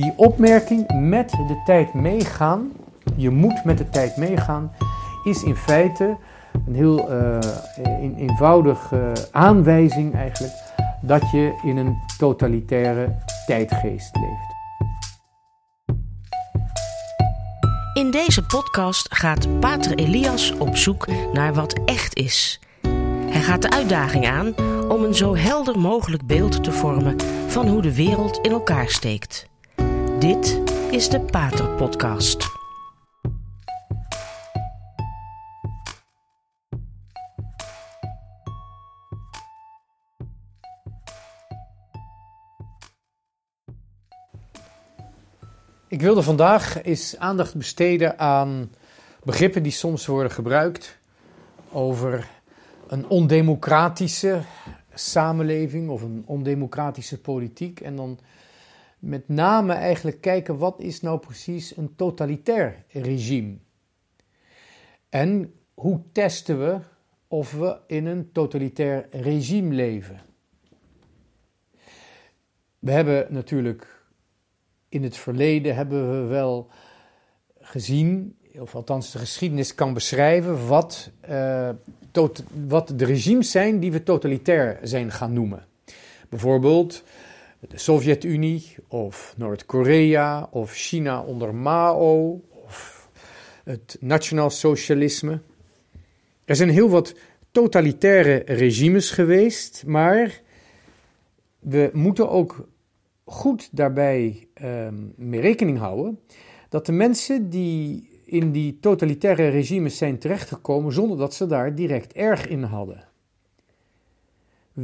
Die opmerking met de tijd meegaan, je moet met de tijd meegaan, is in feite een heel uh, eenvoudige aanwijzing eigenlijk dat je in een totalitaire tijdgeest leeft. In deze podcast gaat Pater Elias op zoek naar wat echt is. Hij gaat de uitdaging aan om een zo helder mogelijk beeld te vormen van hoe de wereld in elkaar steekt. Dit is de Pater Podcast. Ik wilde vandaag eens aandacht besteden aan begrippen die soms worden gebruikt over een ondemocratische samenleving of een ondemocratische politiek. En dan met name eigenlijk kijken wat is nou precies een totalitair regime. En hoe testen we of we in een totalitair regime leven. We hebben natuurlijk in het verleden hebben we wel gezien, of althans de geschiedenis kan beschrijven, wat, uh, tot, wat de regimes zijn die we totalitair zijn gaan noemen. Bijvoorbeeld de Sovjet-Unie of Noord-Korea of China onder Mao of het nationaal socialisme. Er zijn heel wat totalitaire regimes geweest, maar we moeten ook goed daarbij um, mee rekening houden dat de mensen die in die totalitaire regimes zijn terechtgekomen zonder dat ze daar direct erg in hadden.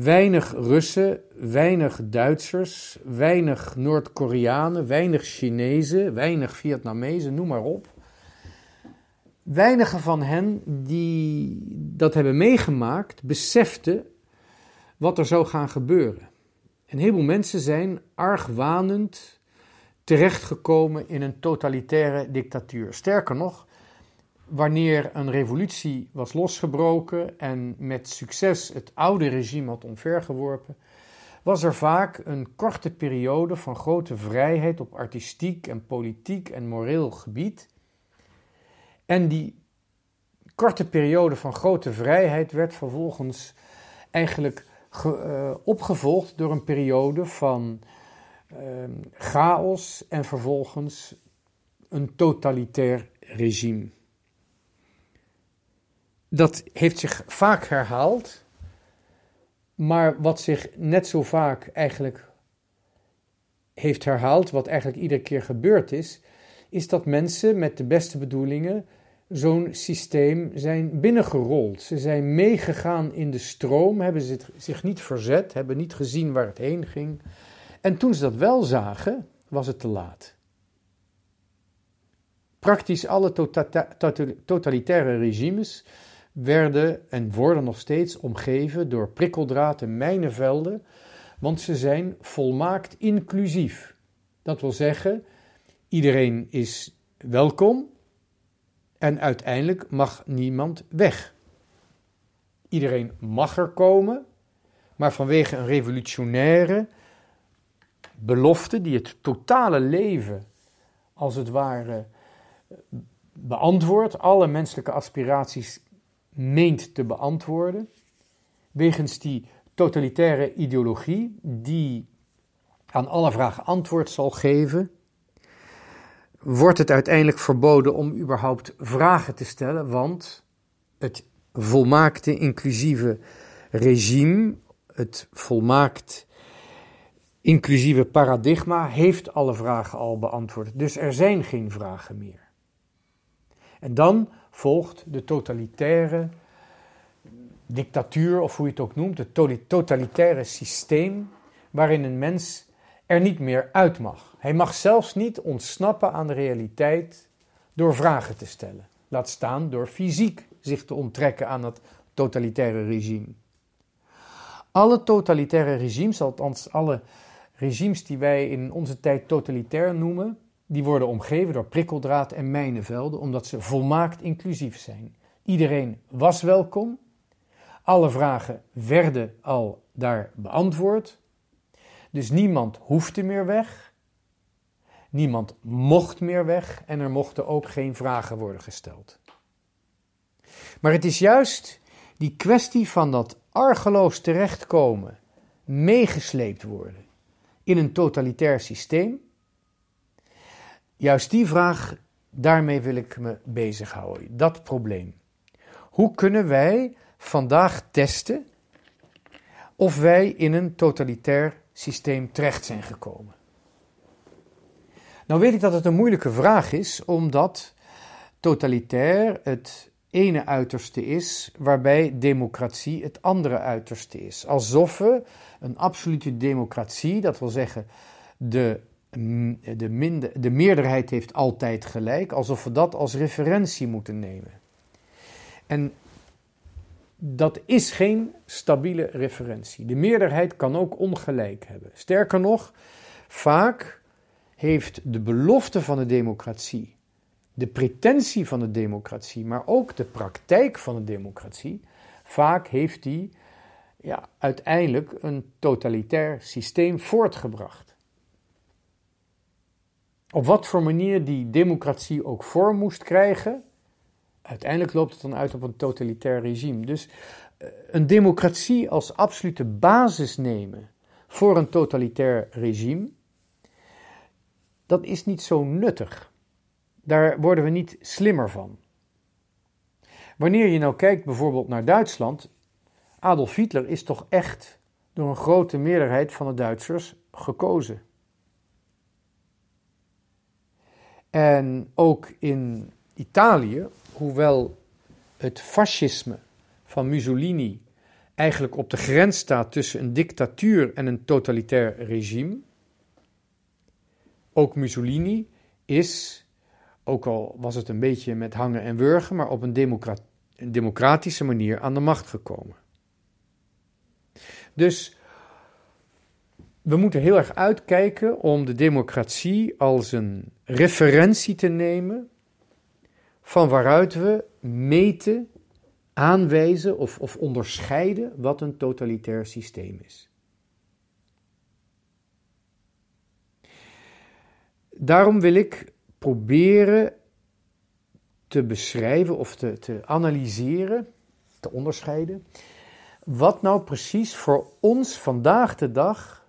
Weinig Russen, weinig Duitsers, weinig Noord-Koreanen, weinig Chinezen, weinig Vietnamezen, noem maar op. Weinigen van hen die dat hebben meegemaakt, beseften wat er zou gaan gebeuren. Een heleboel mensen zijn argwanend terechtgekomen in een totalitaire dictatuur. Sterker nog, wanneer een revolutie was losgebroken en met succes het oude regime had omvergeworpen, was er vaak een korte periode van grote vrijheid op artistiek en politiek en moreel gebied. En die korte periode van grote vrijheid werd vervolgens eigenlijk uh, opgevolgd door een periode van uh, chaos en vervolgens een totalitair regime. Dat heeft zich vaak herhaald, maar wat zich net zo vaak eigenlijk heeft herhaald, wat eigenlijk iedere keer gebeurd is, is dat mensen met de beste bedoelingen zo'n systeem zijn binnengerold. Ze zijn meegegaan in de stroom, hebben zich niet verzet, hebben niet gezien waar het heen ging. En toen ze dat wel zagen, was het te laat. Praktisch alle tota-, totalitaire regimes werden en worden nog steeds omgeven door prikkeldraad en mijnenvelden, want ze zijn volmaakt inclusief. Dat wil zeggen, iedereen is welkom, en uiteindelijk mag niemand weg. Iedereen mag er komen, maar vanwege een revolutionaire belofte die het totale leven als het ware beantwoordt, alle menselijke aspiraties meent te beantwoorden, wegens die totalitaire ideologie die aan alle vragen antwoord zal geven, wordt het uiteindelijk verboden om überhaupt vragen te stellen, want het volmaakte inclusieve regime, het volmaakt inclusieve paradigma heeft alle vragen al beantwoord. Dus er zijn geen vragen meer. En dan volgt de totalitaire dictatuur, of hoe je het ook noemt, het totalitaire systeem, waarin een mens er niet meer uit mag. Hij mag zelfs niet ontsnappen aan de realiteit door vragen te stellen. Laat staan door fysiek zich te onttrekken aan het totalitaire regime. Alle totalitaire regimes, althans alle regimes die wij in onze tijd totalitair noemen, die worden omgeven door prikkeldraad en mijnenvelden, omdat ze volmaakt inclusief zijn. Iedereen was welkom, alle vragen werden al daar beantwoord, dus niemand hoefde meer weg. Niemand mocht meer weg en er mochten ook geen vragen worden gesteld. Maar het is juist die kwestie van dat argeloos terechtkomen, meegesleept worden in een totalitair systeem. Juist die vraag, daarmee wil ik me bezighouden. Dat probleem. Hoe kunnen wij vandaag testen of wij in een totalitair systeem terecht zijn gekomen? Nou weet ik dat het een moeilijke vraag is, omdat totalitair het ene uiterste is, waarbij democratie het andere uiterste is. Alsof we een absolute democratie, dat wil zeggen de, de, minder, de meerderheid heeft altijd gelijk, alsof we dat als referentie moeten nemen. En dat is geen stabiele referentie. De meerderheid kan ook ongelijk hebben. Sterker nog, vaak heeft de belofte van de democratie, de pretentie van de democratie, maar ook de praktijk van de democratie, vaak heeft die ja, uiteindelijk een totalitair systeem voortgebracht. Op wat voor manier die democratie ook vorm moest krijgen, uiteindelijk loopt het dan uit op een totalitair regime. Dus eh, een democratie als absolute basis nemen voor een totalitair regime, dat is niet zo nuttig. Daar worden we niet slimmer van. Wanneer je nou kijkt bijvoorbeeld naar Duitsland, Adolf Hitler is toch echt door een grote meerderheid van de Duitsers gekozen. En ook in Italië, hoewel het fascisme van Mussolini eigenlijk op de grens staat tussen een dictatuur en een totalitair regime, ook Mussolini is, ook al was het een beetje met hangen en wurgen, maar op een, een democratische manier aan de macht gekomen. Dus we moeten heel erg uitkijken om de democratie als een referentie te nemen van waaruit we meten, aanwijzen of, of onderscheiden wat een totalitair systeem is. Daarom wil ik proberen te beschrijven of te, te analyseren, te onderscheiden, wat nou precies voor ons vandaag de dag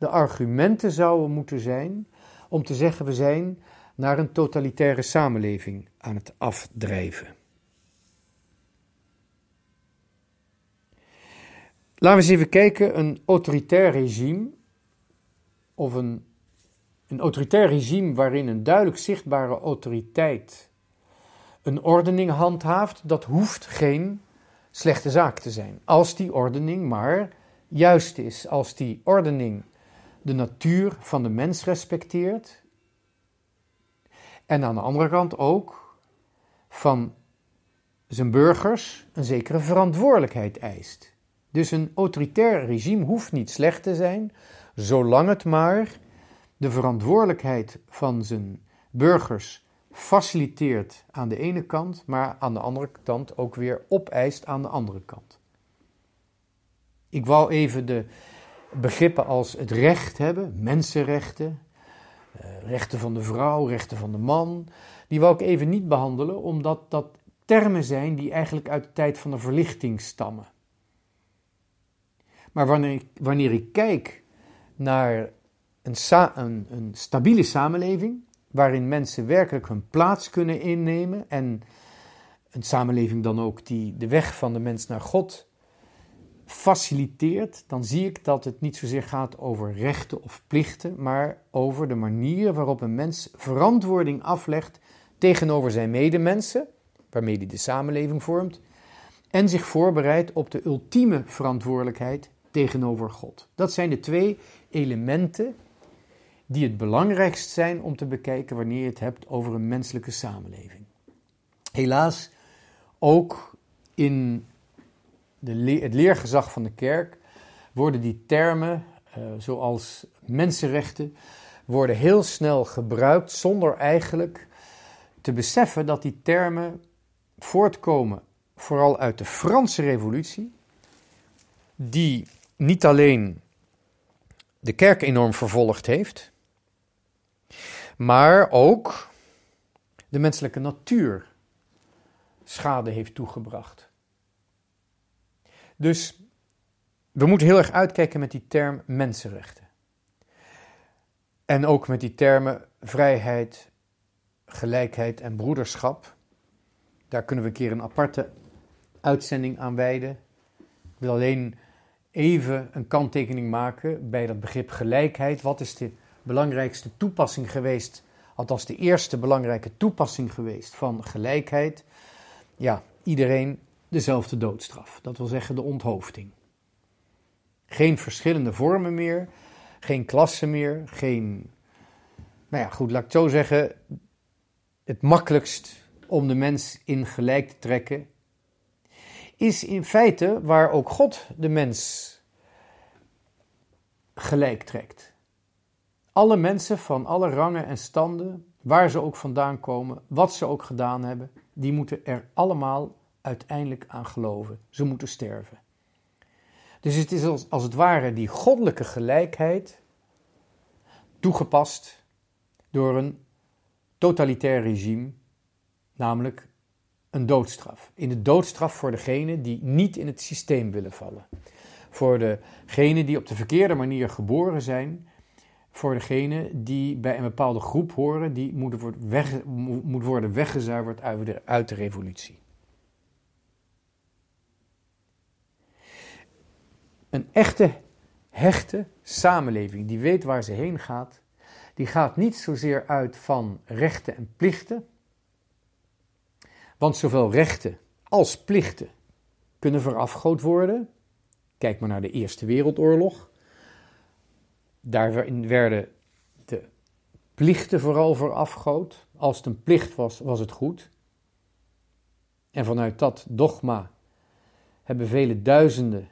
de argumenten zouden moeten zijn om te zeggen we zijn naar een totalitaire samenleving aan het afdrijven. Laten we eens even kijken, een autoritair regime of een, een autoritair regime waarin een duidelijk zichtbare autoriteit een ordening handhaaft, dat hoeft geen slechte zaak te zijn. Als die ordening maar juist is, als die ordening de natuur van de mens respecteert en aan de andere kant ook van zijn burgers een zekere verantwoordelijkheid eist. Dus een autoritair regime hoeft niet slecht te zijn, zolang het maar de verantwoordelijkheid van zijn burgers faciliteert aan de ene kant, maar aan de andere kant ook weer opeist aan de andere kant. Ik wou even de begrippen als het recht hebben, mensenrechten, eh, rechten van de vrouw, rechten van de man, die wou ik even niet behandelen, omdat dat termen zijn die eigenlijk uit de tijd van de verlichting stammen. Maar wanneer ik, wanneer ik kijk naar een, een, een stabiele samenleving, waarin mensen werkelijk hun plaats kunnen innemen en een samenleving dan ook die de weg van de mens naar God faciliteert, dan zie ik dat het niet zozeer gaat over rechten of plichten, maar over de manier waarop een mens verantwoording aflegt tegenover zijn medemensen, waarmee hij de samenleving vormt, en zich voorbereidt op de ultieme verantwoordelijkheid tegenover God. Dat zijn de twee elementen die het belangrijkst zijn om te bekijken wanneer je het hebt over een menselijke samenleving. Helaas, ook in de het leergezag van de kerk worden die termen, uh, zoals mensenrechten, worden heel snel gebruikt zonder eigenlijk te beseffen dat die termen voortkomen vooral uit de Franse Revolutie, die niet alleen de kerk enorm vervolgd heeft, maar ook de menselijke natuur schade heeft toegebracht. Dus we moeten heel erg uitkijken met die term mensenrechten. En ook met die termen vrijheid, gelijkheid en broederschap. Daar kunnen we een keer een aparte uitzending aan wijden. Ik wil alleen even een kanttekening maken bij dat begrip gelijkheid. Wat is de belangrijkste toepassing geweest, althans de eerste belangrijke toepassing geweest van gelijkheid? Ja, iedereen dezelfde doodstraf. Dat wil zeggen de onthoofding. Geen verschillende vormen meer, geen klassen meer, geen. Nou ja, goed, laat ik zo zeggen. Het makkelijkst om de mens in gelijk te trekken is in feite waar ook God de mens gelijk trekt. Alle mensen van alle rangen en standen, waar ze ook vandaan komen, wat ze ook gedaan hebben, die moeten er allemaal uiteindelijk aan geloven. Ze moeten sterven. Dus het is als, als het ware die goddelijke gelijkheid toegepast door een totalitair regime, namelijk een doodstraf. In de doodstraf voor degenen die niet in het systeem willen vallen. Voor degenen die op de verkeerde manier geboren zijn. Voor degenen die bij een bepaalde groep horen, die moet worden, weg, moet worden weggezuiverd uit de, uit de revolutie. Een echte, hechte samenleving die weet waar ze heen gaat, die gaat niet zozeer uit van rechten en plichten. Want zowel rechten als plichten kunnen verafgoed worden. Kijk maar naar de Eerste Wereldoorlog. Daar werden de plichten vooral verafgoed. Als het een plicht was, was het goed. En vanuit dat dogma hebben vele duizenden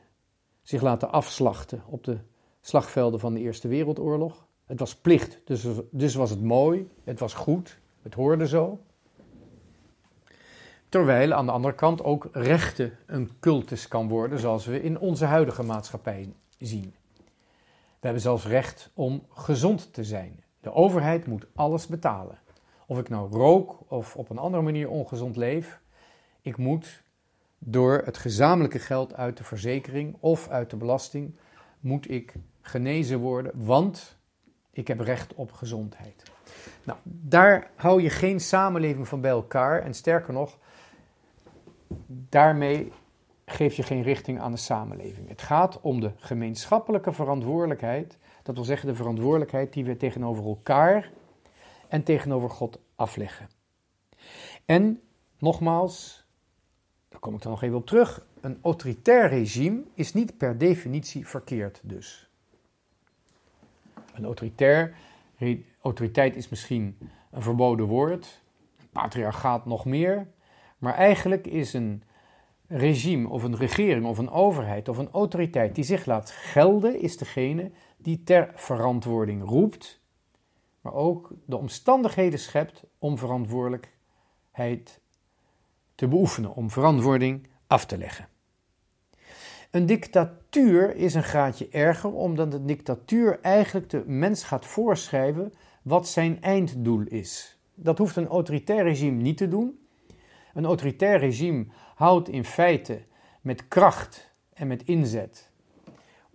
zich laten afslachten op de slagvelden van de Eerste Wereldoorlog. Het was plicht, dus, dus was het mooi, het was goed, het hoorde zo. Terwijl aan de andere kant ook rechten een cultus kan worden, zoals we in onze huidige maatschappij zien. We hebben zelfs recht om gezond te zijn. De overheid moet alles betalen. Of ik nou rook of op een andere manier ongezond leef, ik moet door het gezamenlijke geld uit de verzekering of uit de belasting, moet ik genezen worden, want ik heb recht op gezondheid. Nou, daar hou je geen samenleving van bij elkaar. En sterker nog, daarmee geef je geen richting aan de samenleving. Het gaat om de gemeenschappelijke verantwoordelijkheid. Dat wil zeggen de verantwoordelijkheid die we tegenover elkaar en tegenover God afleggen. En nogmaals, daar kom ik dan nog even op terug. Een autoritair regime is niet per definitie verkeerd dus. Een autoritair, autoriteit is misschien een verboden woord, patriarchaat nog meer, maar eigenlijk is een regime of een regering of een overheid of een autoriteit die zich laat gelden, is degene die ter verantwoording roept, maar ook de omstandigheden schept om verantwoordelijkheid te beoefenen, om verantwoording af te leggen. Een dictatuur is een graadje erger, omdat de dictatuur eigenlijk de mens gaat voorschrijven wat zijn einddoel is. Dat hoeft een autoritair regime niet te doen. Een autoritair regime houdt in feite met kracht en met inzet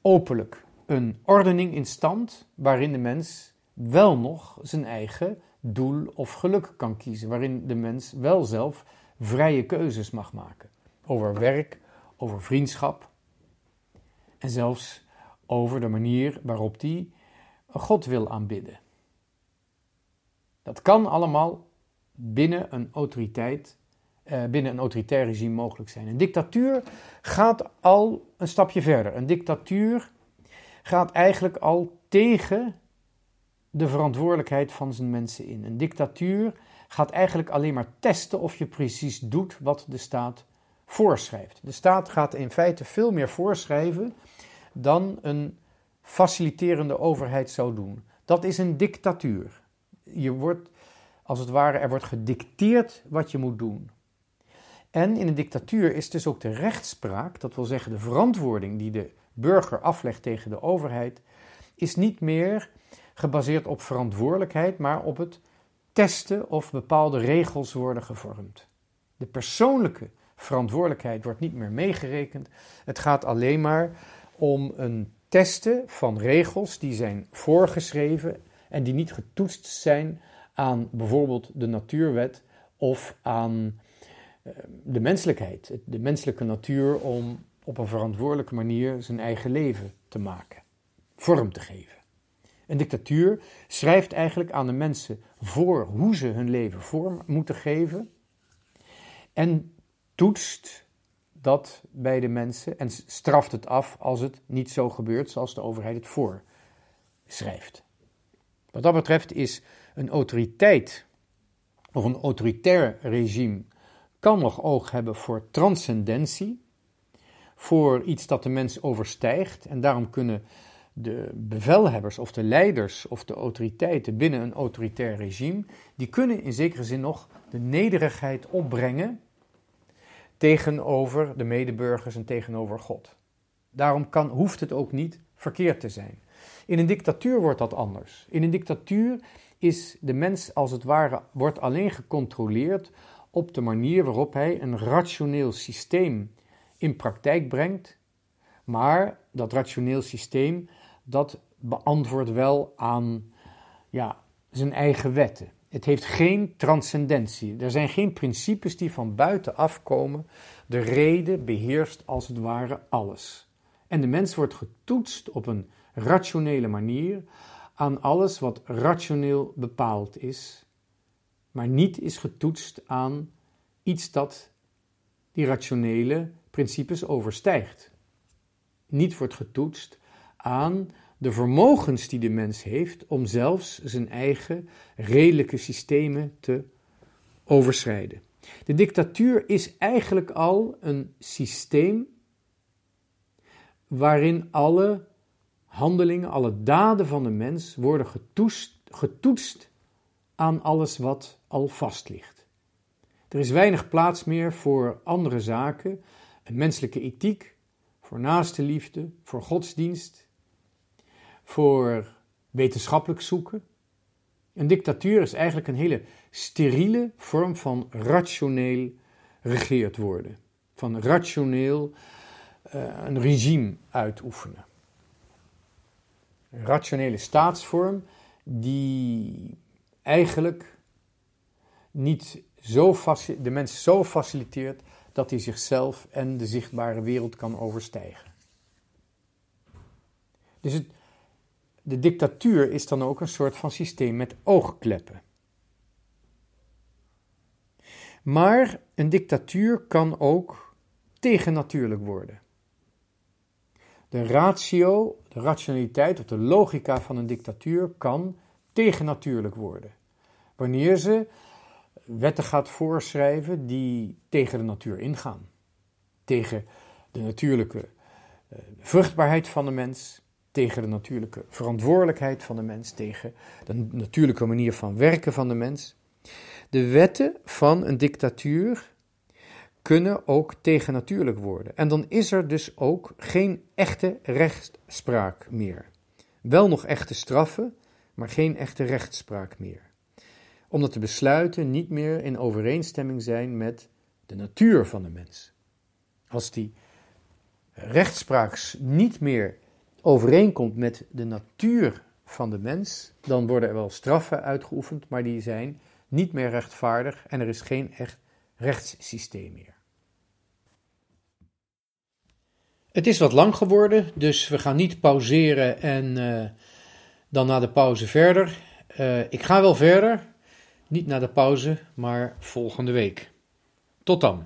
openlijk een ordening in stand waarin de mens wel nog zijn eigen doel of geluk kan kiezen, waarin de mens wel zelf vrije keuzes mag maken over werk, over vriendschap en zelfs over de manier waarop hij God wil aanbidden. Dat kan allemaal binnen een autoriteit uh, binnen een autoritair regime mogelijk zijn. Een dictatuur gaat al een stapje verder. Een dictatuur gaat eigenlijk al tegen de verantwoordelijkheid van zijn mensen in. Een dictatuur gaat eigenlijk alleen maar testen of je precies doet wat de staat voorschrijft. De staat gaat in feite veel meer voorschrijven dan een faciliterende overheid zou doen. Dat is een dictatuur. Je wordt, als het ware, er wordt gedicteerd wat je moet doen. En in een dictatuur is dus ook de rechtspraak, dat wil zeggen de verantwoording die de burger aflegt tegen de overheid, is niet meer gebaseerd op verantwoordelijkheid, maar op het testen of bepaalde regels worden gevormd. De persoonlijke verantwoordelijkheid wordt niet meer meegerekend. Het gaat alleen maar om een testen van regels die zijn voorgeschreven en die niet getoetst zijn aan bijvoorbeeld de natuurwet of aan eh, de menselijkheid, de menselijke natuur om op een verantwoordelijke manier zijn eigen leven te maken, vorm te geven. Een dictatuur schrijft eigenlijk aan de mensen voor hoe ze hun leven vorm moeten geven en toetst dat bij de mensen en straft het af als het niet zo gebeurt zoals de overheid het voorschrijft. Wat dat betreft is een autoriteit of een autoritair regime kan nog oog hebben voor transcendentie, voor iets dat de mens overstijgt en daarom kunnen de bevelhebbers of de leiders of de autoriteiten binnen een autoritair regime, die kunnen in zekere zin nog de nederigheid opbrengen tegenover de medeburgers en tegenover God. Daarom kan, hoeft het ook niet verkeerd te zijn. In een dictatuur wordt dat anders. In een dictatuur is de mens als het ware wordt alleen gecontroleerd op de manier waarop hij een rationeel systeem in praktijk brengt, maar dat rationeel systeem dat beantwoordt wel aan ja, zijn eigen wetten. Het heeft geen transcendentie. Er zijn geen principes die van buiten afkomen. De reden beheerst als het ware alles. En de mens wordt getoetst op een rationele manier aan alles wat rationeel bepaald is, maar niet is getoetst aan iets dat die rationele principes overstijgt. Niet wordt getoetst aan de vermogens die de mens heeft om zelfs zijn eigen redelijke systemen te overschrijden. De dictatuur is eigenlijk al een systeem waarin alle handelingen, alle daden van de mens worden getoetst, aan alles wat al vast ligt. Er is weinig plaats meer voor andere zaken, een menselijke ethiek, voor naaste liefde, voor godsdienst, voor wetenschappelijk zoeken. Een dictatuur is eigenlijk een hele steriele vorm van rationeel regeerd worden, van rationeel uh, een regime uitoefenen. Een rationele staatsvorm die eigenlijk niet zo de mens zo faciliteert dat hij zichzelf en de zichtbare wereld kan overstijgen. Dus het, de dictatuur is dan ook een soort van systeem met oogkleppen. Maar een dictatuur kan ook tegennatuurlijk worden. De ratio, de rationaliteit of de logica van een dictatuur kan tegennatuurlijk worden. Wanneer ze wetten gaat voorschrijven die tegen de natuur ingaan. Tegen de natuurlijke uh, vruchtbaarheid van de mens, tegen de natuurlijke verantwoordelijkheid van de mens, tegen de natuurlijke manier van werken van de mens. De wetten van een dictatuur kunnen ook tegennatuurlijk worden. En dan is er dus ook geen echte rechtspraak meer. Wel nog echte straffen, maar geen echte rechtspraak meer. Omdat de besluiten niet meer in overeenstemming zijn met de natuur van de mens. Als die rechtspraak niet meer overeenkomt met de natuur van de mens, dan worden er wel straffen uitgeoefend, maar die zijn niet meer rechtvaardig en er is geen echt rechtssysteem meer. Het is wat lang geworden, dus we gaan niet pauzeren en uh, dan na de pauze verder. Uh, ik ga wel verder, niet na de pauze, maar volgende week. Tot dan.